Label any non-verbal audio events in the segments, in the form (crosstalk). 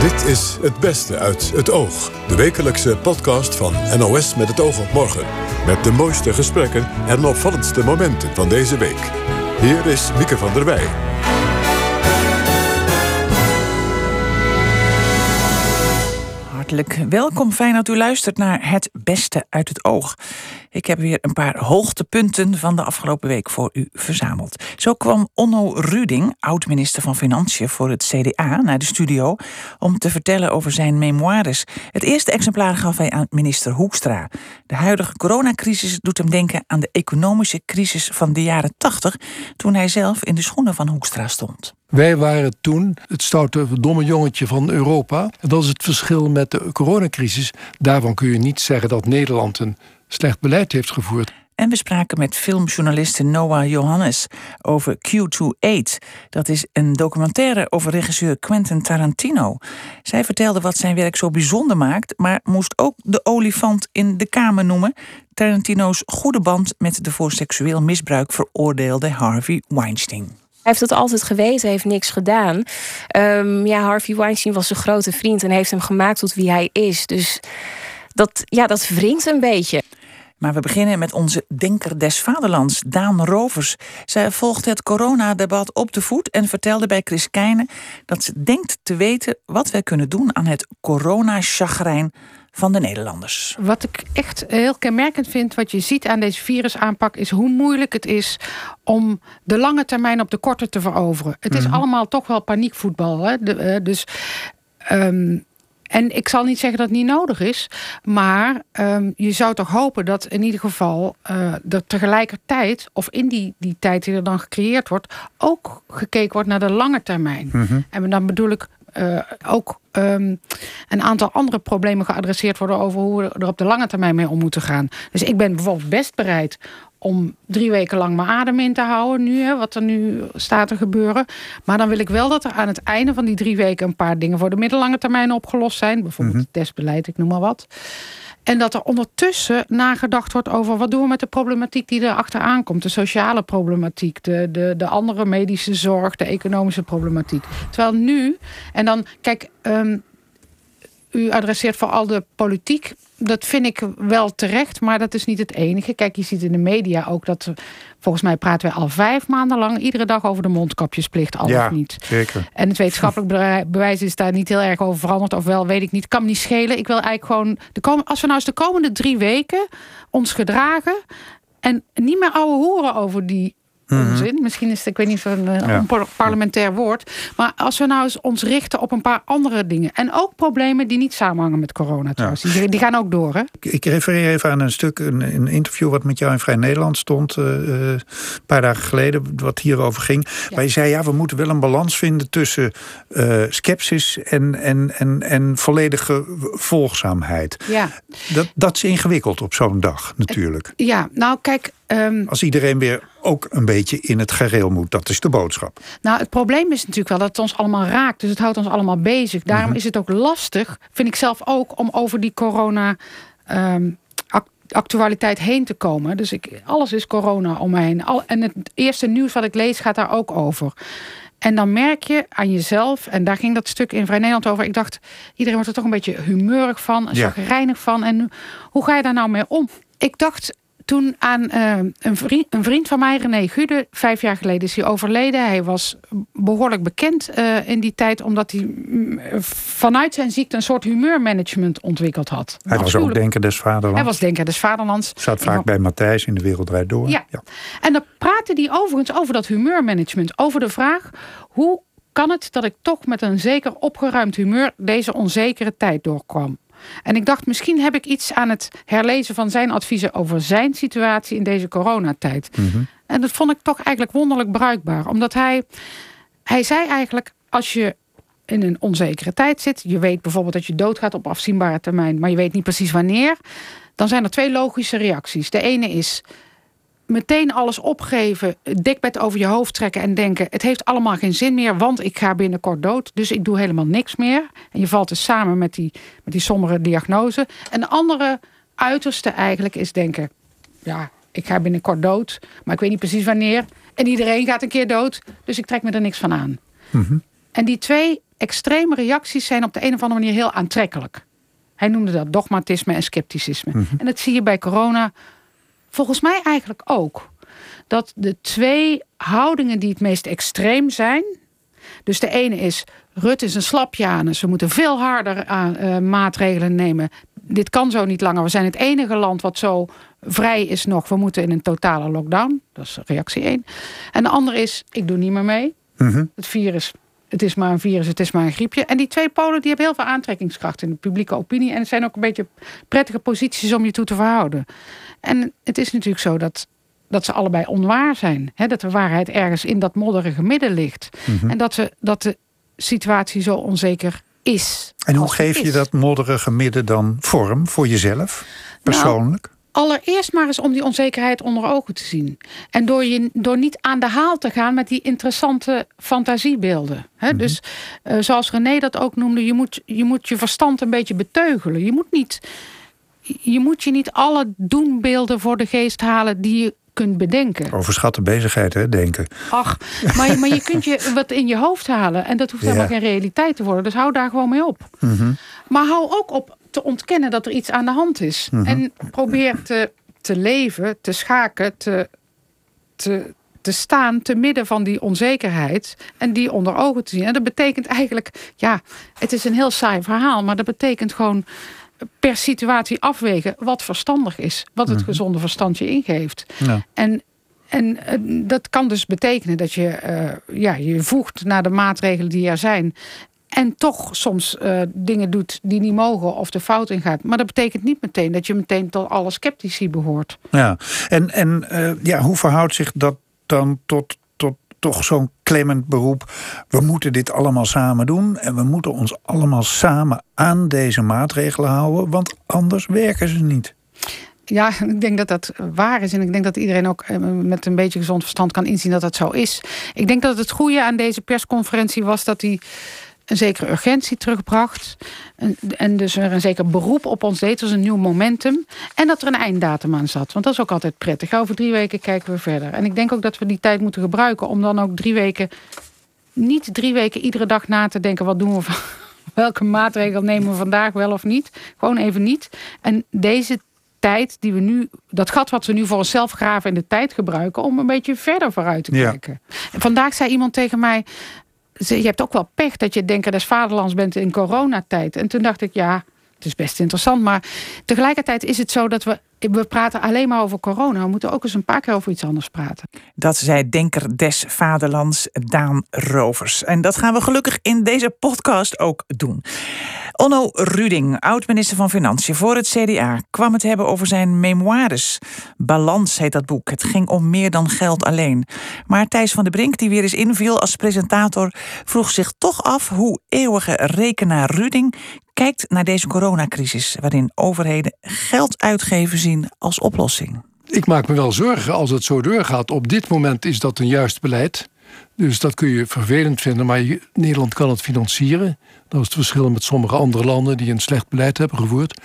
Dit is Het Beste uit het Oog. De wekelijkse podcast van NOS met het oog op morgen. Met de mooiste gesprekken en opvallendste momenten van deze week. Hier is Mieke van der Wij. Hartelijk welkom. Fijn dat u luistert naar Het Beste uit het Oog. Ik heb weer een paar hoogtepunten van de afgelopen week voor u verzameld. Zo kwam Onno Ruding, oud-minister van Financiën voor het CDA, naar de studio om te vertellen over zijn memoires. Het eerste exemplaar gaf hij aan minister Hoekstra. De huidige coronacrisis doet hem denken aan de economische crisis van de jaren 80, toen hij zelf in de schoenen van Hoekstra stond. Wij waren toen het stoute domme jongetje van Europa. Dat is het verschil met de coronacrisis. Daarvan kun je niet zeggen dat Nederland een slecht beleid heeft gevoerd. En we spraken met filmjournaliste Noah Johannes over Q28. Dat is een documentaire over regisseur Quentin Tarantino. Zij vertelde wat zijn werk zo bijzonder maakt, maar moest ook de olifant in de kamer noemen. Tarantino's goede band met de voor seksueel misbruik veroordeelde Harvey Weinstein. Hij heeft dat altijd geweten, heeft niks gedaan. Um, ja, Harvey Weinstein was zijn grote vriend en heeft hem gemaakt tot wie hij is. Dus dat, ja, dat wringt een beetje. Maar we beginnen met onze denker des vaderlands, Daan Rovers. Zij volgt het coronadebat op de voet en vertelde bij Chris Keijnen dat ze denkt te weten wat wij kunnen doen aan het coronachagrijn van de Nederlanders. Wat ik echt heel kenmerkend vind, wat je ziet aan deze virusaanpak, is hoe moeilijk het is om de lange termijn op de korte te veroveren. Het is mhm. allemaal toch wel paniekvoetbal. Hè? Eh, dus. Um, en ik zal niet zeggen dat het niet nodig is, maar um, je zou toch hopen dat in ieder geval uh, er tegelijkertijd, of in die, die tijd die er dan gecreëerd wordt, ook gekeken wordt naar de lange termijn. Mm En dan bedoel ik uh, ook um, een aantal andere problemen geadresseerd worden over hoe we er op de lange termijn mee om moeten gaan. Dus ik ben bijvoorbeeld best bereid om drie weken lang mijn adem in te houden nu, hè, wat er nu staat te gebeuren. Maar dan wil ik wel dat er aan het einde van die drie weken een paar dingen voor de middellange termijn opgelost zijn. Bijvoorbeeld mm testbeleid, ik noem maar wat. En dat er ondertussen nagedacht wordt over wat doen we met de problematiek die er achteraan komt. De sociale problematiek, de, de, de andere medische zorg, de economische problematiek. Terwijl nu, en dan, kijk, um, u adresseert vooral de politiek. Dat vind ik wel terecht, maar dat is niet het enige. Kijk, je ziet in de media ook dat. Volgens mij praten wij al vijf maanden lang iedere dag over de mondkapjesplicht, al ja, of niet. Zeker. En het wetenschappelijk (laughs) bewijs is daar niet heel erg over veranderd, of wel, weet ik niet. Kan me niet schelen. Ik wil eigenlijk gewoon. De als we nou eens de komende drie weken ons gedragen. En niet meer ouwe horen over die Mhm. Misschien is het, ik weet niet, een, een parlementair woord. Maar als we nou eens ons richten op een paar andere dingen. En ook problemen die niet samenhangen met corona trouwens. Die, die, gaan ook door, hè? Ik refereer even aan een stuk, een, een interview wat met jou in Vrij Nederland stond. Uh, een paar dagen geleden, wat hierover ging. Waar je zei, ja, we moeten wel een balans vinden tussen uh, sceptisch en, en, en, en volledige volgzaamheid. Ja. Dat, dat is ingewikkeld op zo'n dag, natuurlijk. Ja, nou kijk, Um, Als iedereen weer ook een beetje in het gereel moet. Dat is de boodschap. Nou, het probleem is natuurlijk wel dat het ons allemaal raakt. Dus het houdt ons allemaal bezig. Daarom mhm. is het ook lastig, vind ik zelf ook, om over die corona. Um, actualiteit heen te komen. Dus ik, alles is corona om heen. Al, en het eerste nieuws wat ik lees gaat daar ook over. En dan merk je aan jezelf, en daar ging dat stuk in Vrij Nederland over. Ik dacht, iedereen wordt er toch een beetje humeurig van, ja. reinig van. En hoe ga je daar nou mee om? Ik dacht, toen aan uh, een, vriend, een, vriend, van mij, René Gude, vijf jaar geleden is hij overleden. Hij was behoorlijk bekend uh, in die tijd, omdat hij mm, vanuit zijn ziekte een soort humeurmanagement ontwikkeld had. Hij was ook Denker des Vaderlands. Hij was Denker des Vaderlands. Zat vaak bij Matthijs in de Wereld Draait Door. Ja. ja. En dan praatte hij overigens over dat humeurmanagement. Over de vraag, hoe kan het dat ik toch met een zeker opgeruimd humeur deze onzekere tijd doorkwam? En ik dacht, misschien heb ik iets aan het herlezen van zijn adviezen over zijn situatie in deze coronatijd. Mm En dat vond ik toch eigenlijk wonderlijk bruikbaar. Omdat hij, hij zei eigenlijk, als je in een onzekere tijd zit, je weet bijvoorbeeld dat je doodgaat op afzienbare termijn, maar je weet niet precies wanneer, dan zijn er twee logische reacties. De ene is meteen alles opgeven, dekbed over je hoofd trekken en denken: het heeft allemaal geen zin meer, want ik ga binnenkort dood, dus ik doe helemaal niks meer. En je valt dus samen met die, met die sombere diagnose. En de andere uiterste eigenlijk is denken: ja, ik ga binnenkort dood, maar ik weet niet precies wanneer. En iedereen gaat een keer dood, dus ik trek me er niks van aan. Mhm. En die twee extreme reacties zijn op de een of andere manier heel aantrekkelijk. Hij noemde dat dogmatisme en scepticisme. Mhm. En dat zie je bij corona volgens mij eigenlijk ook. Dat de twee houdingen die het meest extreem zijn. Dus de ene is, Rutte is een slapjanus. We moeten veel harder aan, eh, maatregelen nemen. Dit kan zo niet langer. We zijn het enige land wat zo vrij is nog. We moeten in een totale lockdown. Dat is reactie 1. En de andere is, ik doe niet meer mee. Mhm. Het virus, het is maar een virus, het is maar een griepje. En die twee polen die hebben heel veel aantrekkingskracht in de publieke opinie. En het zijn ook een beetje prettige posities om je toe te verhouden. En het is natuurlijk zo dat, dat ze allebei onwaar zijn. Hè? Dat de waarheid ergens in dat modderige midden ligt. Mhm. En dat, ze, dat de situatie zo onzeker is. En hoe geef je is. dat modderige midden dan vorm voor jezelf? Persoonlijk? Allereerst maar eens om die onzekerheid onder ogen te zien. En door, je, door niet aan de haal te gaan met die interessante fantasiebeelden. Hè? Dus eh, zoals René dat ook noemde, je moet, je moet je verstand een beetje beteugelen. Je moet, niet, je moet je niet alle doenbeelden voor de geest halen die je kunt bedenken. Overschatte bezigheid, hè, denken. Ach, maar, je- maar je kunt je (laughs) wat in je hoofd halen. En dat hoeft Ja. helemaal geen realiteit te worden. Dus hou daar gewoon mee op. Mhm. Maar hou ook op te ontkennen dat er iets aan de hand is. Mhm. En probeer te, te leven, te schaken, te, te, te staan te midden van die onzekerheid. En die onder ogen te zien. En dat betekent eigenlijk, ja, het is een heel saai verhaal. Maar dat betekent gewoon per situatie afwegen wat verstandig is. Wat het Mhm. gezonde verstand je ingeeft. Ja. En, en eh, dat kan dus betekenen dat je eh, ja, je voegt naar de maatregelen die er zijn. En toch soms eh, dingen doet die niet mogen of de fout ingaat. Maar dat betekent niet meteen dat je meteen tot alle sceptici behoort. Ja, en, en eh, ja, hoe verhoudt zich dat dan tot, tot toch zo'n klemmend beroep? We moeten dit allemaal samen doen en we moeten ons allemaal samen aan deze maatregelen houden, want anders werken ze niet. Ja, (laughs) ik denk dat dat waar is. En ik denk dat iedereen ook eh, met een beetje gezond verstand kan inzien dat dat zo is. Ik denk dat het goede aan deze persconferentie was dat hij een zekere urgentie terugbracht. En, en dus er een zeker beroep op ons deed. als een nieuw momentum. En dat er een einddatum aan zat. Want dat is ook altijd prettig. Over drie weken kijken we verder. En ik denk ook dat we die tijd moeten gebruiken om dan ook drie weken. Niet drie weken iedere dag na te denken: wat doen we van. (laughs) Welke maatregel nemen we vandaag wel of niet? Gewoon even niet. En deze tijd die we nu, dat gat wat we nu voor onszelf graven in de tijd gebruiken om een beetje verder vooruit te kijken. En vandaag zei iemand tegen mij: Je hebt ook wel pech dat je denken des vaderlands bent in coronatijd. En toen dacht ik: Ja, het is best interessant. Maar tegelijkertijd is het zo dat we. We praten alleen maar over corona. We moeten ook eens een paar keer over iets anders praten. Dat zei Denker des Vaderlands Daan Rovers. En dat gaan we gelukkig in deze podcast ook doen. Onno Ruding, oud-minister van Financiën voor het CDA, kwam het hebben over zijn memoires. Balans heet dat boek. Het ging om meer dan geld alleen. Maar Thijs van der Brink, die weer eens inviel als presentator, vroeg zich toch af hoe eeuwige rekenaar Ruding kijkt naar deze coronacrisis, waarin overheden geld uitgeven zien als oplossing. Ik maak me wel zorgen als het zo doorgaat. Op dit moment is dat een juist beleid. Dus dat kun je vervelend vinden, maar Nederland kan het financieren. Dat is het verschil met sommige andere landen die een slecht beleid hebben gevoerd.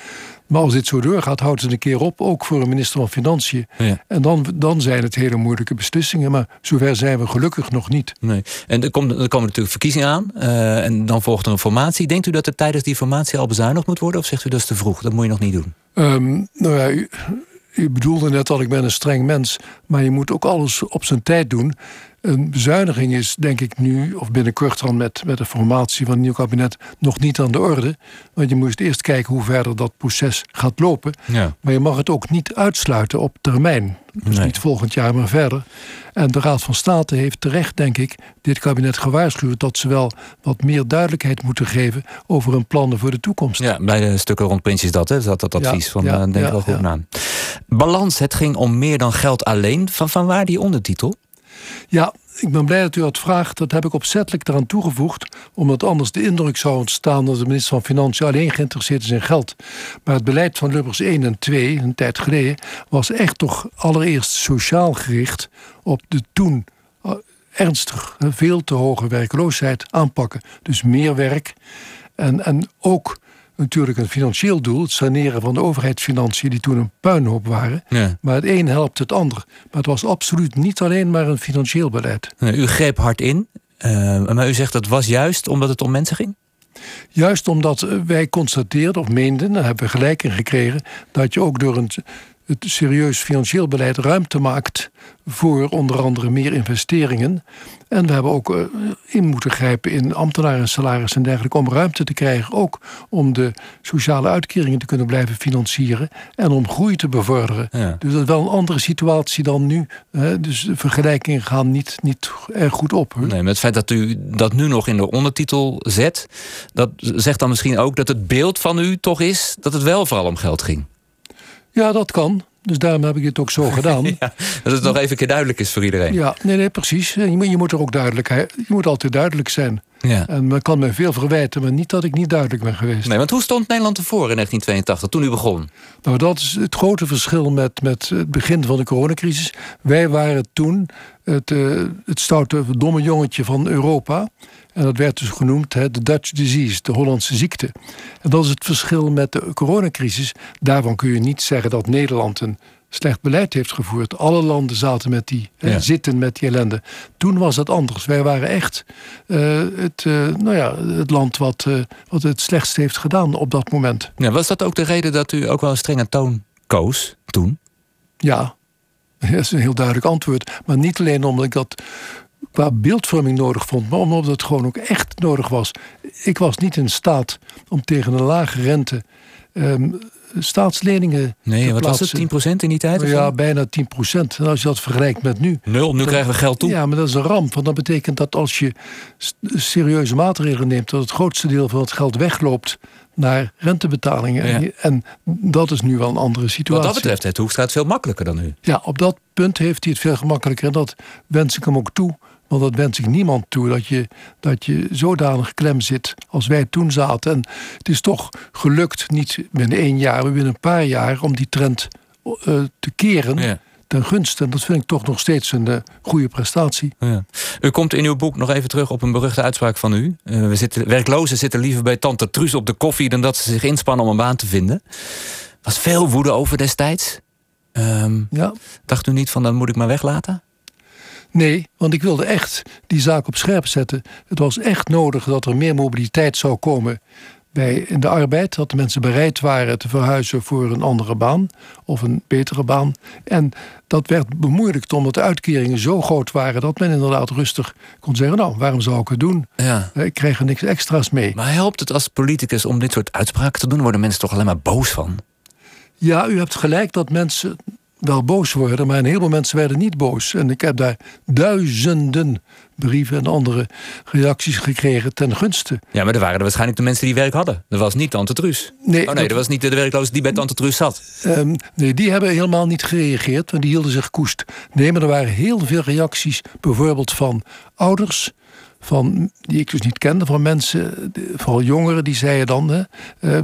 Maar als dit zo doorgaat, houdt het een keer op, ook voor een minister van Financiën. Ja. En dan, dan zijn het hele moeilijke beslissingen. Maar zover zijn we gelukkig nog niet. Nee. En er, komt, er komen natuurlijk verkiezingen aan. eh, en dan volgt er een formatie. Denkt u dat er tijdens die formatie al bezuinigd moet worden? Of zegt u dat is te vroeg? Dat moet je nog niet doen. Ehm, nou ja, u, u bedoelde net al, ik ben een streng mens. Maar je moet ook alles op zijn tijd doen. Een bezuiniging is, denk ik nu, of binnenkort dan met, met de formatie van het nieuw kabinet, nog niet aan de orde. Want je moet eerst kijken hoe verder dat proces gaat lopen. Ja. Maar je mag het ook niet uitsluiten op termijn. Dus Nee. niet volgend jaar, maar verder. En de Raad van State heeft terecht, denk ik, dit kabinet gewaarschuwd dat ze wel wat meer duidelijkheid moeten geven over hun plannen voor de toekomst. Ja, bij de stukken rond Prinsjes dat, hè? Dat, dat Ja, advies van ja, eh, denk wel goed naar. Balans, het ging om meer dan geld alleen. Van, van waar die ondertitel? Ja, ik ben blij dat u dat vraagt. Dat heb ik opzettelijk eraan toegevoegd. Omdat anders de indruk zou ontstaan dat de minister van Financiën alleen geïnteresseerd is in geld. Maar het beleid van Lubbers 1 en 2, een tijd geleden, was echt toch allereerst sociaal gericht op de toen eh, ernstig, veel te hoge werkloosheid aanpakken. Dus meer werk. En, en ook natuurlijk een financieel doel, het saneren van de overheidsfinanciën die toen een puinhoop waren. Ja. Maar het een helpt het ander. Maar het was absoluut niet alleen maar een financieel beleid. Eh, U greep hard in. Uh, maar u zegt dat was juist omdat het om mensen ging? Juist omdat wij constateerden of meenden, daar hebben we gelijk in gekregen, dat je ook door een het serieus financieel beleid ruimte maakt voor onder andere meer investeringen. En we hebben ook eh, in moeten grijpen in ambtenarensalaris en dergelijke om ruimte te krijgen, ook om de sociale uitkeringen te kunnen blijven financieren en om groei te bevorderen. Dus dat is wel een andere situatie dan nu. Dus de vergelijkingen gaan niet, niet erg goed op. Nee, met het feit dat u dat nu nog in de ondertitel zet, dat zegt dan misschien ook dat het beeld van u toch is dat het wel vooral om geld ging. Ja, dat kan. Dus daarom heb ik het ook zo (laughs) gedaan. ja, dat het nog even een keer duidelijk is voor iedereen. Ja, nee, nee, precies. Je moet, je moet er ook duidelijk, je moet altijd duidelijk zijn. Ja. En men kan me veel verwijten, maar niet dat ik niet duidelijk ben geweest. Nee, want hoe stond Nederland ervoor in 1982, toen u begon? Nou, dat is het grote verschil met, met het begin van de coronacrisis. Wij waren toen het, uh, het stoute, domme jongetje van Europa. En dat werd dus genoemd de Dutch disease, de Hollandse ziekte. En dat is het verschil met de coronacrisis. Daarvan kun je niet zeggen dat Nederland een slecht beleid heeft gevoerd. Alle landen zaten met die, zitten met die ellende. Toen was het anders. Wij waren echt uh, het, uh, nou ja, het land wat, uh, wat het slechtst heeft gedaan op dat moment. Ja, was dat ook de reden dat u ook wel een strenge toon koos toen? Ja, (laughs) dat is een heel duidelijk antwoord. Maar niet alleen omdat ik dat qua beeldvorming nodig vond, maar omdat het gewoon ook echt nodig was. Ik was niet in staat om tegen een lage rente um, staatsleningen. Nee, wat was het? 10% in die tijd? Ja, bijna 10%. En als je dat vergelijkt met nu. Nul, nu krijgen we geld toe. Ja, maar dat is een ramp. Want dat betekent dat als je serieuze maatregelen neemt, dat het grootste deel van het geld wegloopt naar rentebetalingen. En, dat is nu wel een andere situatie. Wat dat betreft, het Hoekstra het veel makkelijker dan nu. Ja, op dat punt heeft hij het veel gemakkelijker. En dat wens ik hem ook toe. Want dat wens ik niemand toe, dat je, dat je zodanig klem zit als wij toen zaten. En het is toch gelukt, niet binnen één jaar, maar binnen een paar jaar, om die trend uh, te keren. Ja. Ten gunste. En dat vind ik toch nog steeds een uh, goede prestatie. Ja. U komt in uw boek nog even terug op een beruchte uitspraak van u. Uh, we zitten, werklozen zitten liever bij tante Truus op de koffie... dan dat ze zich inspannen om een baan te vinden. Was veel woede over destijds. Um, ja. Dacht u niet van, dan moet ik maar weglaten? Nee, want ik wilde echt die zaak op scherp zetten. Het was echt nodig dat er meer mobiliteit zou komen bij in de arbeid. Dat de mensen bereid waren te verhuizen voor een andere baan of een betere baan. En dat werd bemoeilijkt omdat de uitkeringen zo groot waren dat men inderdaad rustig kon zeggen: Nou, waarom zou ik het doen? Ja. Ik krijg er niks extra's mee. Maar helpt het als politicus om dit soort uitspraken te doen? Worden mensen toch alleen maar boos van? Ja, u hebt gelijk dat mensen wel boos worden, maar een heleboel mensen werden niet boos. En ik heb daar duizenden brieven en andere reacties gekregen ten gunste. Ja, maar er waren er waarschijnlijk de mensen die werk hadden. Er was niet Tante Truus. Nee, oh nee, dat... was niet de werkloze die bij Tante Truus zat. Um, nee, die hebben helemaal niet gereageerd, want die hielden zich koest. Nee, maar er waren heel veel reacties, bijvoorbeeld van ouders van, die ik dus niet kende, van mensen, vooral jongeren, die zeiden dan: uh,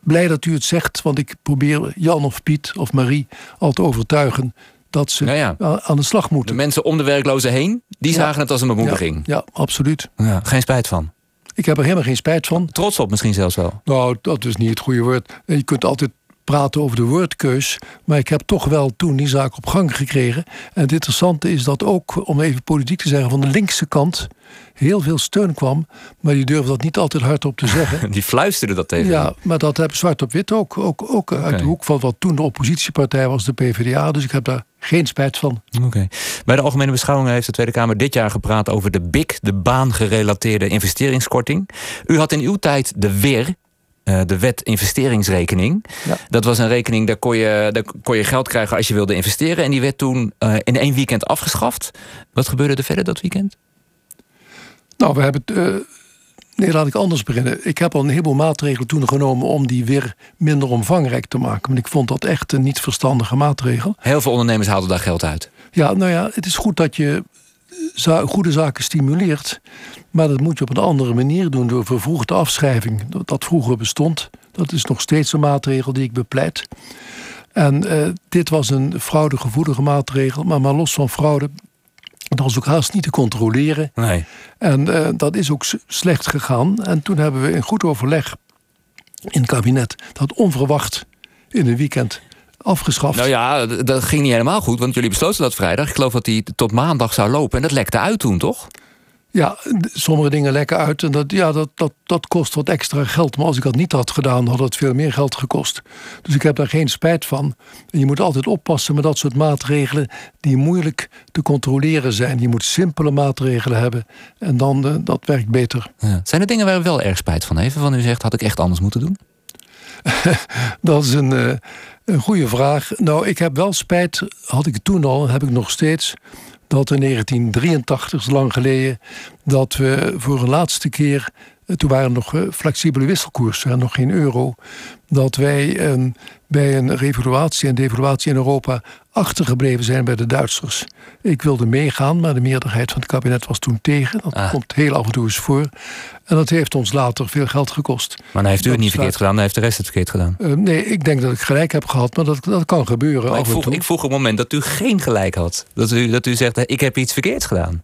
blij dat u het zegt, want ik probeer Jan of Piet of Marie al te overtuigen dat ze aan de slag moeten. De mensen om de werklozen heen, die zagen het als een bemoediging. Ja, absoluut. geen spijt van. Ik heb er helemaal geen spijt van. Trots op misschien zelfs wel. Nou, dat is niet het goede woord. Je kunt altijd praten over de woordkeus. Maar ik heb toch wel toen die zaak op gang gekregen. En het interessante is dat ook, om even politiek te zeggen, van de linkse kant heel veel steun kwam. Maar die durfde dat niet altijd hardop te zeggen. (laughs) Die fluisterde dat tegen. Ja, maar dat heb zwart op wit ook. Ook, ook uit de hoek van wat toen de oppositiepartij was, de PvdA. Dus ik heb daar geen spijt van. Oké. Bij de Algemene Beschouwingen heeft de Tweede Kamer dit jaar gepraat over de BIC, de baangerelateerde investeringskorting. U had in uw tijd de WIR, eh, de wet investeringsrekening. Ja. Dat was een rekening, daar kon, je, daar kon je geld krijgen als je wilde investeren. En die werd toen uh, in één weekend afgeschaft. Wat gebeurde er verder dat weekend? Nou, we hebben. Uh, nee, laat ik anders beginnen. Ik heb al een heleboel maatregelen toen genomen om die weer minder omvangrijk te maken. Want ik vond dat echt een niet verstandige maatregel. Heel veel ondernemers haalden daar geld uit. Ja, nou ja, het is goed dat je goede zaken stimuleert. Maar dat moet je op een andere manier doen door vervroegde afschrijving. Dat vroeger bestond. Dat is nog steeds een maatregel die ik bepleit. En uh, dit was een fraudegevoelige maatregel. Maar, maar los van fraude, dat was ook haast niet te controleren. Nee. En uh, dat is ook slecht gegaan. En toen hebben we in goed overleg in het kabinet dat onverwacht in een weekend afgeschaft. Nou ja, dat ging niet helemaal goed, want jullie besloten dat vrijdag. Ik geloof dat die tot maandag zou lopen en dat lekte uit toen, toch? Ja, sommige dingen lekken uit en dat, ja, dat, dat, dat kost wat extra geld. Maar als ik dat niet had gedaan, had het veel meer geld gekost. Dus ik heb daar geen spijt van. En je moet altijd oppassen met dat soort maatregelen die moeilijk te controleren zijn. Je moet simpele maatregelen hebben en dan uh, dat werkt beter. Ja. Zijn er dingen waar u wel erg spijt van heeft? Van u zegt, had ik echt anders moeten doen? (laughs) dat is een, uh, een goede vraag. Nou, ik heb wel spijt, had ik toen al, heb ik nog steeds dat in 1983, is lang geleden, dat we voor een laatste keer, eh, toen waren nog eh, flexibele wisselkoersen en nog geen euro, dat wij ehm, bij een revaluatie en devaluatie in Europa achtergebleven zijn bij de Duitsers. Ik wilde meegaan, maar de meerderheid van het kabinet was toen tegen. Dat ah. komt heel af en toe eens voor. En dat heeft ons later veel geld gekost. Maar dan heeft u het niet verkeerd gedaan, dan heeft de rest het verkeerd gedaan. Uh, nee, ik denk dat ik gelijk heb gehad, maar dat, dat kan gebeuren. Maar ik, vroeg, ik vroeg het moment dat u geen gelijk had. Dat u, dat u zegt, ik heb iets verkeerds gedaan.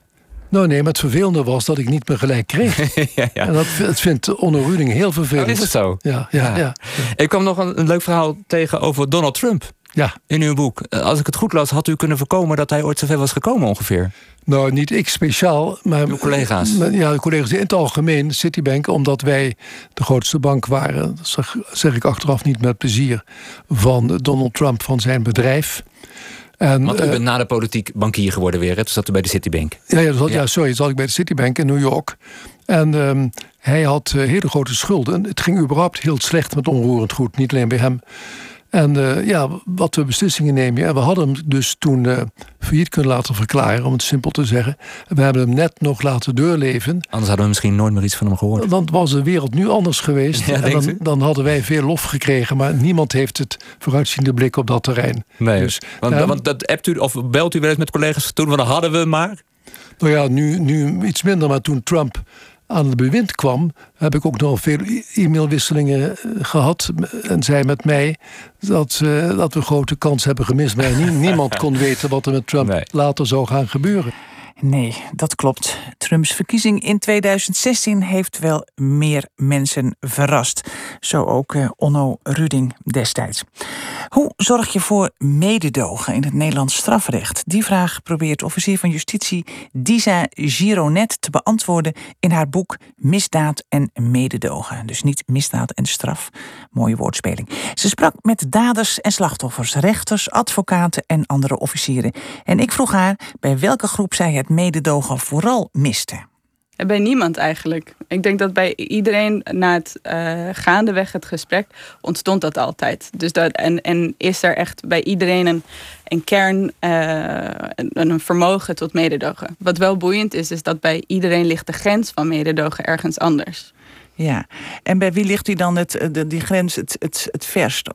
Nou nee, maar het vervelende was dat ik niet meer gelijk kreeg. (laughs) ja, ja. En dat, het vindt Onno Ruding heel vervelend. Oh, is het zo? Ja, ja, ja. Ik kwam nog een, een leuk verhaal tegen over Donald Trump. Ja. In uw boek. Als ik het goed las, had u kunnen voorkomen dat hij ooit zover was gekomen ongeveer. Nou, niet ik speciaal, maar. Uw collega's. Ja, de collega's in het algemeen, Citibank, omdat wij de grootste bank waren. Dat zeg, zeg ik achteraf niet met plezier. Van Donald Trump, van zijn bedrijf. En, Want u bent uh, na de politiek bankier geworden weer. Hè? Toen zat u bij de Citibank. Ja, ja, ja. ja sorry. zat ik bij de Citibank in New York. En um, hij had uh, hele grote schulden. Het ging überhaupt heel slecht met onroerend goed. Niet alleen bij hem. En uh, ja, wat we beslissingen nemen. En we hadden hem dus toen uh, failliet kunnen laten verklaren, om het simpel te zeggen. We hebben hem net nog laten doorleven. Anders hadden we misschien nooit meer iets van hem gehoord. Dan was de wereld nu anders geweest. (laughs) Ja, en dan, dan, hadden wij veel lof gekregen. Maar niemand heeft het vooruitziende blik op dat terrein. Nee, dus, want, want dat appt u of belt u wel eens met collega's toen? Want dan hadden we maar. Nou ja, nu, nu iets minder. Maar toen Trump aan het bewind kwam, heb ik ook nog veel e-mailwisselingen gehad. En zij met mij dat, uh, dat we grote kans hebben gemist. Maar (laughs) niemand kon weten wat er met Trump nee. later zou gaan gebeuren. Nee, dat klopt. Trumps verkiezing in 2016 heeft wel meer mensen verrast. Zo ook uh, Onno Ruding destijds. Hoe zorg je voor mededogen in het Nederlands strafrecht? Die vraag probeert officier van justitie Disa Gironet te beantwoorden in haar boek Misdaad en Mededogen. Dus niet misdaad en straf. Mooie woordspeling. Ze sprak met daders en slachtoffers, rechters, advocaten en andere officieren. En ik vroeg haar bij welke groep zij het mededogen vooral miste. Bij niemand eigenlijk. Ik denk dat bij iedereen na het uh, gaandeweg het gesprek ontstond dat altijd. Dus dat, en, en is er echt bij iedereen een, een kern, uh, een, een vermogen tot mededogen. Wat wel boeiend is, is dat bij iedereen ligt de grens van mededogen ergens anders. Ja, en bij wie ligt die dan het, de, die grens het, het, het verst?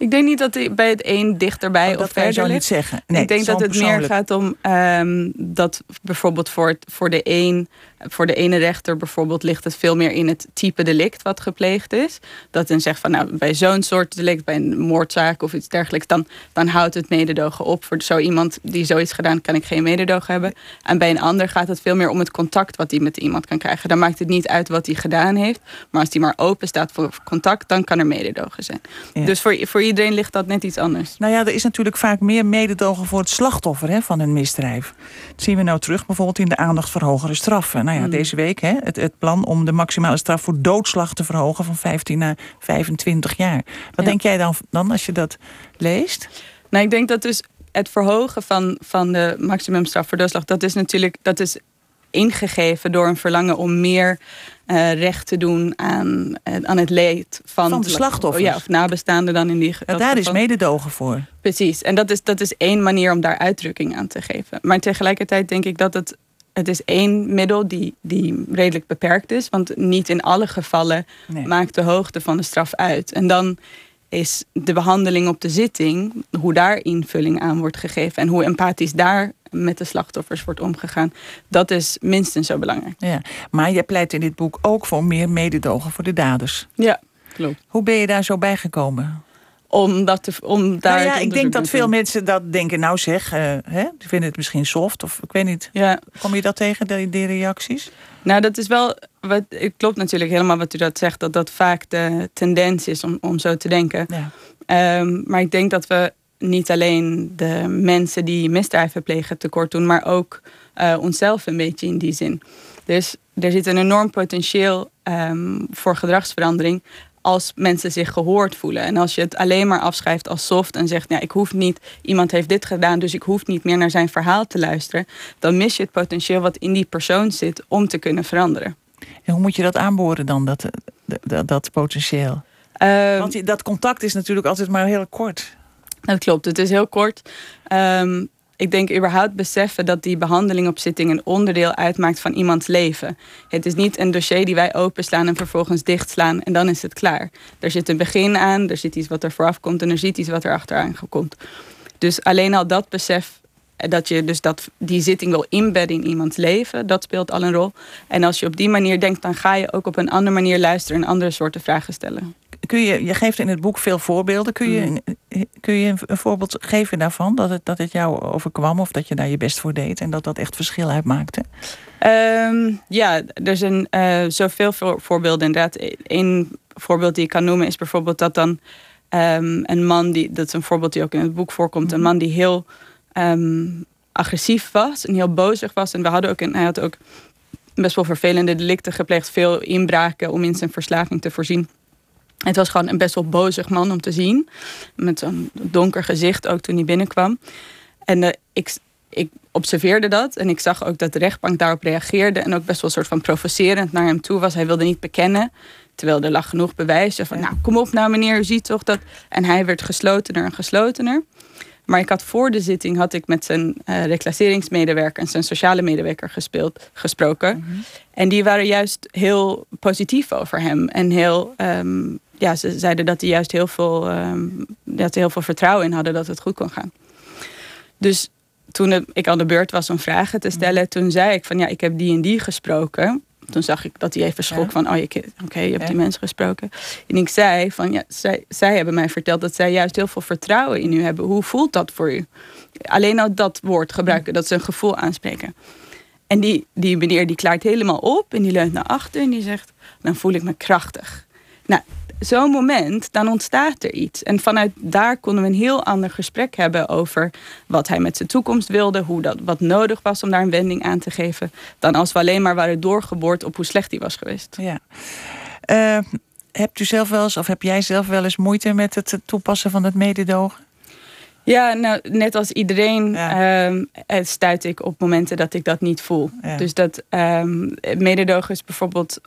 Ik denk niet dat hij bij het een dichterbij oh, of verder zou niet zeggen. Nee, ik denk dat het meer gaat om um, dat bijvoorbeeld voor, voor, de een, voor de ene rechter bijvoorbeeld ligt het veel meer in het type delict wat gepleegd is. Dat dan zegt van nou bij zo'n soort delict, bij een moordzaak of iets dergelijks, dan, dan houdt het mededogen op. Voor zo iemand die zoiets gedaan, kan ik geen mededogen hebben. En bij een ander gaat het veel meer om het contact wat hij met iemand kan krijgen. Dan maakt het niet uit wat hij gedaan heeft. Maar als hij maar open staat voor contact, dan kan er mededogen zijn. Ja. Dus voor, voor iedereen ligt dat net iets anders. Nou ja, er is natuurlijk vaak meer mededogen voor het slachtoffer hè, van een misdrijf. Dat zien we nou terug bijvoorbeeld in de aandacht voor hogere straffen. Nou ja, mm. deze week hè, het, het, plan om de maximale straf voor doodslag te verhogen van 15 naar 25 jaar. Wat ja. denk jij dan, dan als je dat leest? Nou, ik denk dat dus het verhogen van, van de maximumstraf voor doodslag, dat is natuurlijk dat is ingegeven door een verlangen om meer uh, recht te doen aan, uh, aan het leed van, van de slachtoffers. Ja, of nabestaanden dan in die. Ja, daar is mededogen voor. Precies. En dat is, dat is één manier om daar uitdrukking aan te geven. Maar tegelijkertijd denk ik dat het. Het is één middel die, die redelijk beperkt is. Want niet in alle gevallen nee. maakt de hoogte van de straf uit. En dan is de behandeling op de zitting, hoe daar invulling aan wordt gegeven en hoe empathisch daar met de slachtoffers wordt omgegaan, dat is minstens zo belangrijk. Ja, maar je pleit in dit boek ook voor meer mededogen voor de daders. Ja, klopt. Hoe ben je daar zo bijgekomen? Om, dat te, om daar nou ja, ik denk dat veel mensen dat denken, nou zeg, uh, hè, die vinden het misschien soft of ik weet niet. Ja. Kom je dat tegen, die, die reacties? Nou, dat is wel, wat, het klopt natuurlijk helemaal wat u dat zegt, dat dat vaak de tendens is om, om zo te denken. Ja. Um, maar ik denk dat we niet alleen de mensen die misdrijven plegen tekort doen, maar ook uh, onszelf een beetje in die zin. Dus er zit een enorm potentieel um, voor gedragsverandering als mensen zich gehoord voelen. En als je het alleen maar afschrijft als soft en zegt, ja, ik hoef niet, iemand heeft dit gedaan, dus ik hoef niet meer naar zijn verhaal te luisteren, dan mis je het potentieel wat in die persoon zit om te kunnen veranderen. En hoe moet je dat aanboren dan, dat, dat, dat potentieel? Um, Want dat contact is natuurlijk altijd maar heel kort. Dat klopt, het is heel kort. Um, ik denk überhaupt beseffen dat die behandeling op zitting een onderdeel uitmaakt van iemands leven. Het is niet een dossier die wij openslaan en vervolgens dichtslaan en dan is het klaar. Er zit een begin aan, er zit iets wat er vooraf komt en er zit iets wat er achteraan komt. Dus alleen al dat besef dat je dus dat, die zitting wil inbedden in iemands leven, dat speelt al een rol. En als je op die manier denkt, dan ga je ook op een andere manier luisteren en andere soorten vragen stellen. Kun je, je geeft in het boek veel voorbeelden. Kun je, mm. kun je een voorbeeld geven daarvan? Dat het, dat het jou overkwam of dat je daar je best voor deed en dat dat echt verschil uitmaakte? Um, ja, er zijn uh, zoveel voorbeelden inderdaad. Eén voorbeeld die ik kan noemen is bijvoorbeeld dat dan um, een man die, dat is een voorbeeld die ook in het boek voorkomt, een mm. man die heel um, agressief was en heel bozig was. En we hadden ook een, hij had ook best wel vervelende delicten gepleegd, veel inbraken om in zijn verslaving te voorzien. Het was gewoon een best wel bozig man om te zien. Met zo'n donker gezicht ook toen hij binnenkwam. En uh, ik, ik observeerde dat. En ik zag ook dat de rechtbank daarop reageerde. En ook best wel een soort van provocerend naar hem toe was. Hij wilde niet bekennen. Terwijl er lag genoeg bewijs. Van, nou, kom op nou meneer, u ziet toch dat... En hij werd geslotener en geslotener. Maar ik had voor de zitting had ik met zijn uh, reclasseringsmedewerker en zijn sociale medewerker gespeeld, gesproken. Mhm. En die waren juist heel positief over hem. En heel, ehm, ja, ze zeiden dat hij juist heel veel, um, dat heel veel vertrouwen in hadden dat het goed kon gaan. Dus toen ik aan de beurt was om vragen te stellen, toen zei ik van ja, ik heb die en die gesproken toen zag ik dat hij even schrok van, oh, oké, je hebt die mensen gesproken. En ik zei van, ja, zij, zij hebben mij verteld dat zij juist heel veel vertrouwen in u hebben. Hoe voelt dat voor u? Alleen al dat woord gebruiken, dat ze een gevoel aanspreken. En die, die meneer die klaart helemaal op en die leunt naar achter en die zegt, dan voel ik me krachtig. Nou, zo'n moment, dan ontstaat er iets. En vanuit daar konden we een heel ander gesprek hebben over wat hij met zijn toekomst wilde, hoe dat, wat nodig was om daar een wending aan te geven, dan als we alleen maar waren doorgeboord op hoe slecht hij was geweest. Ja. Uh, hebt u zelf wel eens, of heb jij zelf wel eens moeite met het toepassen van het mededogen? Ja, nou, net als iedereen ja. um, stuit ik op momenten dat ik dat niet voel. Dus dat um, mededogen is bijvoorbeeld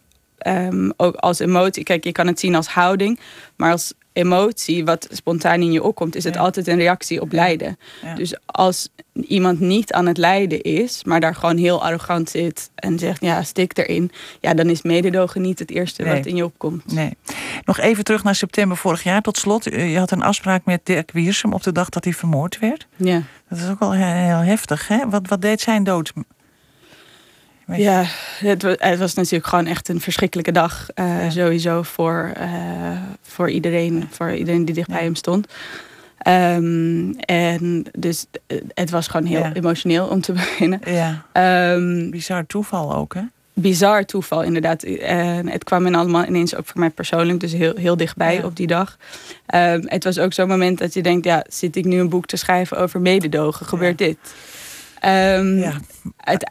um, ook als emotie. Kijk, je kan het zien als houding, maar als emotie, wat spontaan in je opkomt, is het altijd een reactie op lijden. Dus als iemand niet aan het lijden is, maar daar gewoon heel arrogant zit en zegt, ja, stik erin, ja, dan is mededogen niet het eerste wat in je opkomt. Nee. Nog even terug naar september vorig jaar. Tot slot, je had een afspraak met Dirk Wiersum op de dag dat hij vermoord werd. Ja. Dat is ook wel heel heftig, hè? Wat, wat deed zijn dood ja, het, het, was natuurlijk gewoon echt een verschrikkelijke dag. Uh, Sowieso voor, uh, voor iedereen, voor iedereen die dicht bij hem stond. Um, en dus eh, het was gewoon heel emotioneel om te (laughs) beginnen. Ja. Um, bizar toeval ook, hè? Bizar toeval, inderdaad. En het kwam in allemaal ineens ook voor mij persoonlijk, dus heel, heel dichtbij ja. op die dag. Um, het was ook zo'n moment dat je denkt: ja, zit ik nu een boek te schrijven over mededogen? Gebeurt dit? Um, ja.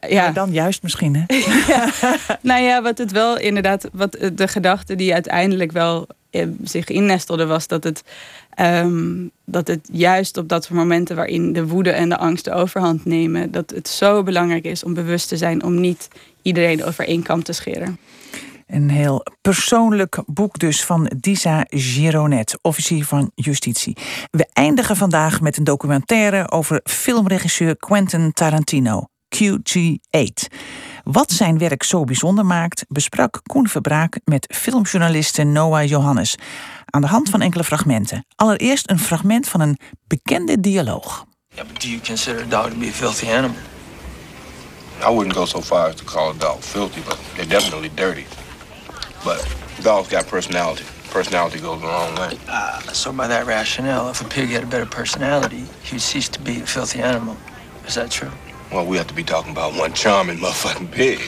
ja. dan juist misschien, hè? (laughs) ja. Nou ja, wat het wel inderdaad, wat de gedachte die uiteindelijk wel eh, zich innestelde, was dat het, um, dat het juist op dat soort momenten waarin de woede en de angst de overhand nemen, dat het zo belangrijk is om bewust te zijn om niet iedereen over één kam te scheren. Een heel persoonlijk boek dus van Disa Gironet, officier van justitie. We eindigen vandaag met een documentaire over filmregisseur Quentin Tarantino, QG8. Wat zijn werk zo bijzonder maakt, besprak Koen Verbraak met filmjournaliste Noah Johannes. Aan de hand van enkele fragmenten. Allereerst een fragment van een bekende dialoog. Yeah, but do you consider a dog to be a filthy animal? I wouldn't go so far as to call a dog filthy, but they're definitely dirty. But dogs got personality. Personality goes the wrong way. Uh, so by that rationale, if a pig had a better personality, he'd cease to be a filthy animal. Is that true? Well, we have to be talking about one charming motherfucking pig.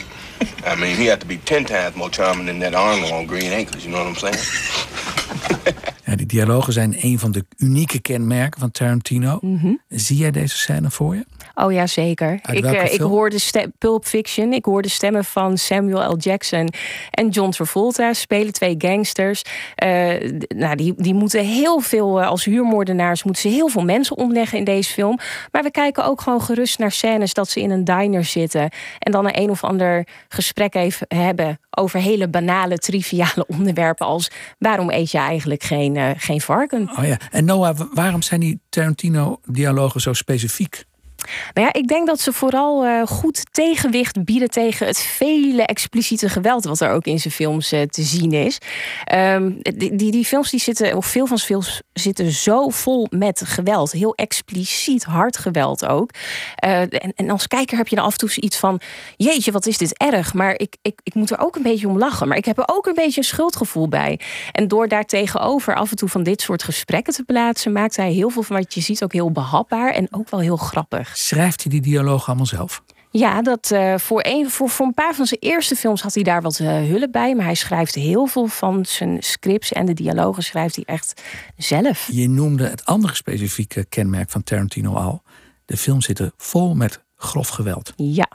I mean, he had to be ten times more charming than that Arnold on Green Acres. You know what I'm saying? (laughs) die dialogen zijn een van de unieke kenmerken van Tarantino. Mhm. Zie jij deze scène voor je? Oh ja, zeker. Ik, eh, ik hoorde Pulp Fiction. Ik hoorde stemmen van Samuel L. Jackson en John Travolta. Spelen twee gangsters. Eh, nou, die, die moeten heel veel, eh, als huurmoordenaars, moeten ze heel veel mensen omleggen in deze film. Maar we kijken ook gewoon gerust naar scènes dat ze in een diner zitten. En dan een een of ander gesprek even hebben over hele banale, triviale (laughs) onderwerpen. Als waarom eet je eigenlijk geen, geen varken? Oh ja. En Noah, wa- waarom zijn die Tarantino-dialogen zo specifiek? Nou ja, ik denk dat ze vooral eh, goed tegenwicht bieden tegen het vele expliciete geweld wat er ook in zijn films eh, te zien is. Ehm, die, die, films die zitten, of veel van zijn films zitten zo vol met geweld. Heel expliciet hard geweld ook. Eh, en, en als kijker heb je dan af en toe iets van: jeetje, wat is dit erg? Maar ik, ik, ik moet er ook een beetje om lachen. Maar ik heb er ook een beetje een schuldgevoel bij. En door daar tegenover af en toe van dit soort gesprekken te plaatsen, maakt hij heel veel van wat je ziet ook heel behapbaar en ook wel heel grappig. Schrijft hij die dialogen allemaal zelf? Ja, dat, eh, voor, een, voor, voor een paar van zijn eerste films had hij daar wat eh, hulp bij. Maar hij schrijft heel veel van zijn scripts en de dialogen schrijft hij echt zelf. Je noemde het andere specifieke kenmerk van Tarantino al. De films zitten vol met grof geweld. Ja.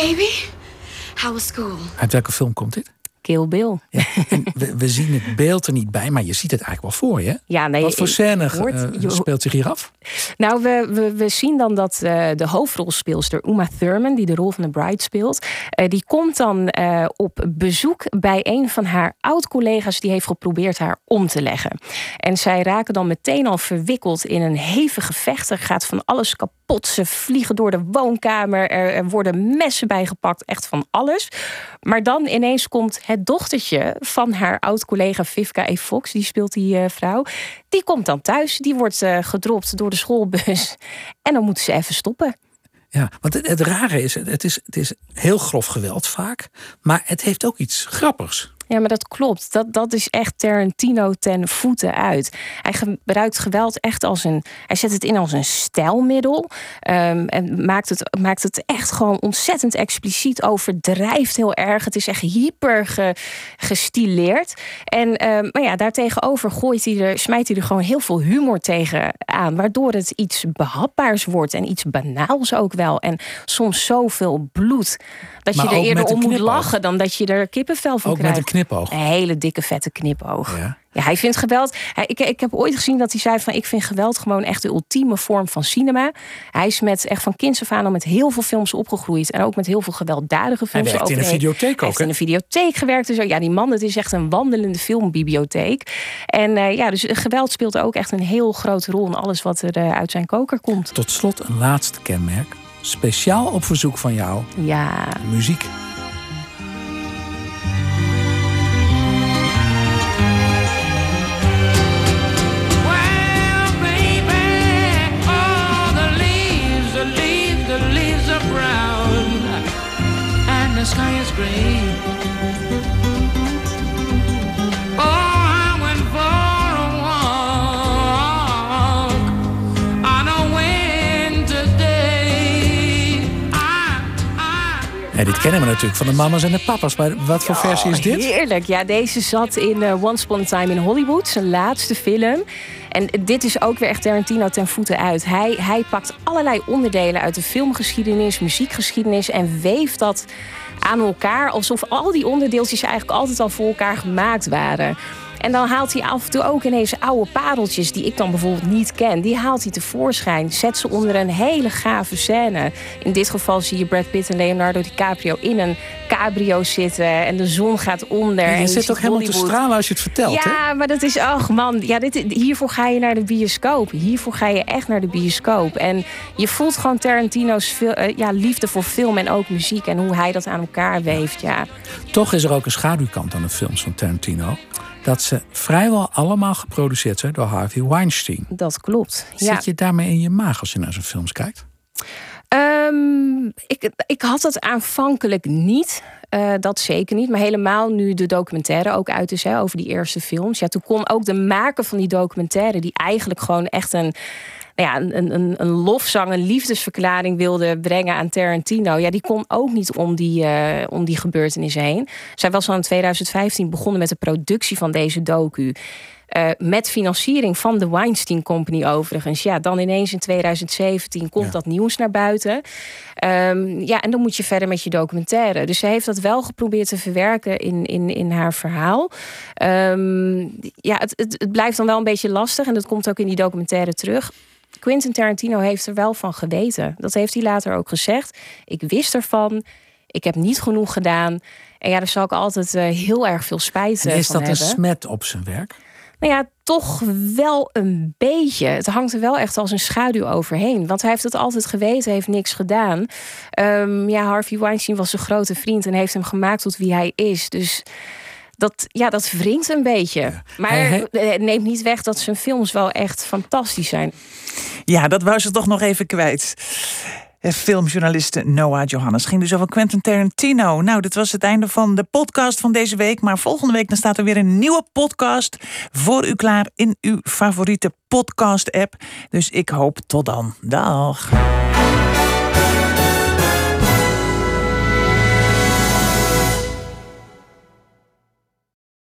Baby. How was school? Uit welke film komt dit? Kill Bill. Ja, (laughs) we, we zien het beeld er niet bij, maar je ziet het eigenlijk wel voor je. Ja, nee, Wat voor scène hoort- eh, je- speelt zich hier af? Nou, we, we, we zien dan dat eh, de hoofdrolspeelster Uma Thurman, die de rol van de bride speelt, eh, die komt dan op bezoek bij een van haar oud-collega's die heeft geprobeerd haar om te leggen. En zij raken dan meteen al verwikkeld in een hevig gevecht. Er gaat van alles kapot. Ze vliegen door de woonkamer. Er, er worden messen bijgepakt. Echt van alles. Maar dan ineens komt het dochtertje van haar oud-collega Vivka E. Fox. Die speelt die eh, vrouw. Die komt dan thuis. Die wordt eh, gedropt door de schoolbus. (laughs) En dan moeten ze even stoppen. Ja, want het, het rare is het, is, het is heel grof geweld vaak, maar het heeft ook iets grappigs. Ja, maar dat klopt. Dat, dat is echt Tarantino ten voeten uit. Hij gebruikt geweld echt als een. Hij zet het in als een stijlmiddel. ehm, en maakt het, maakt het echt gewoon ontzettend expliciet. Overdrijft heel erg. Het is echt hyper ge- gestileerd. En, ehm, maar ja, daartegenover gooit hij er, smijt hij er gewoon heel veel humor tegen aan. Waardoor het iets behapbaars wordt. En iets banaals ook wel. En soms zoveel bloed. Dat Maar je er eerder om moet lachen dan dat je er kippenvel van krijgt. Een knipoog. Een hele dikke vette knipoog. Ja. Ja, hij vindt geweld. Hij, ik, ik heb ooit gezien dat hij zei van ik vind geweld gewoon echt de ultieme vorm van cinema. Hij is met echt van kinds af aan al met heel veel films opgegroeid en ook met heel veel gewelddadige Hij films. werkt in een videotheek Hij ook, heeft in een videotheek gewerkt en zo. Ja, die man, het is echt een wandelende filmbibliotheek. En eh, ja, dus geweld speelt ook echt een heel grote rol in alles wat er eh, uit zijn koker komt. Tot slot een laatste kenmerk. Speciaal op verzoek van jou, Ja. muziek. Oh, I went for a walk on a winter day. En dit kennen we natuurlijk van de mama's en de papa's. Maar wat voor versie is dit? Heerlijk. Ja, deze zat in eh, Once Upon a Time in Hollywood, zijn laatste film. En dit is ook weer echt Tarantino ten voeten uit. Hij, hij pakt allerlei onderdelen uit de filmgeschiedenis, muziekgeschiedenis en weeft dat aan elkaar alsof al die onderdeeltjes eigenlijk altijd al voor elkaar gemaakt waren. En dan haalt hij af en toe ook ineens oude pareltjes die ik dan bijvoorbeeld niet ken. Die haalt hij tevoorschijn. Zet ze onder een hele gave scène. In dit geval zie je Brad Pitt en Leonardo DiCaprio in een cabrio zitten. En de zon gaat onder. Ja, en je zit ook helemaal te stralen als je het vertelt, hè? Ja, maar dat is, ach man, ja, dit, hiervoor ga je naar de bioscoop. Hiervoor ga je echt naar de bioscoop. En je voelt gewoon Tarantino's eh, ja, liefde voor film en ook muziek. En hoe hij dat aan elkaar weeft, ja. Toch is er ook een schaduwkant aan de films van Tarantino. Dat ze vrijwel allemaal geproduceerd zijn door Harvey Weinstein. Dat klopt. Ja. Zit je daarmee in je maag als je naar zijn films kijkt? Ehm, ik, ik had het aanvankelijk niet. Uh, dat zeker niet. Maar helemaal nu de documentaire ook uit is hè, over die eerste films. Ja, toen kon ook de maker van die documentaire, die eigenlijk gewoon echt een ja, een, een, een lofzang, een liefdesverklaring wilde brengen aan Tarantino. Ja, die kon ook niet om die, uh, om die gebeurtenissen heen. Zij was al in 2015 begonnen met de productie van deze docu. Uh, met financiering van de Weinstein Company overigens. Ja, dan ineens in 2017 komt dat nieuws naar buiten. Um, ja, en dan moet je verder met je documentaire. Dus ze heeft dat wel geprobeerd te verwerken in, in, in haar verhaal. Um, ja, het, het, het blijft dan wel een beetje lastig. En dat komt ook in die documentaire terug. Quentin Tarantino heeft er wel van geweten. Dat heeft hij later ook gezegd. Ik wist ervan. Ik heb niet genoeg gedaan. En ja, daar zal ik altijd uh, heel erg veel spijt en is van hebben. Is dat een smet op zijn werk? Nou ja, toch wel een beetje. Het hangt er wel echt als een schaduw overheen. Want hij heeft het altijd geweten, heeft niks gedaan. Um, ja, Harvey Weinstein was zijn grote vriend en heeft hem gemaakt tot wie hij is. Dus dat, ja, dat wringt een beetje. Maar het neemt niet weg dat zijn films wel echt fantastisch zijn. Ja, dat wou ze toch nog even kwijt. Filmjournaliste Noah Johannes ging dus over Quentin Tarantino. Nou, dit was het einde van de podcast van deze week. Maar volgende week dan staat er weer een nieuwe podcast voor u klaar in uw favoriete podcast-app. Dus ik hoop tot dan. Dag.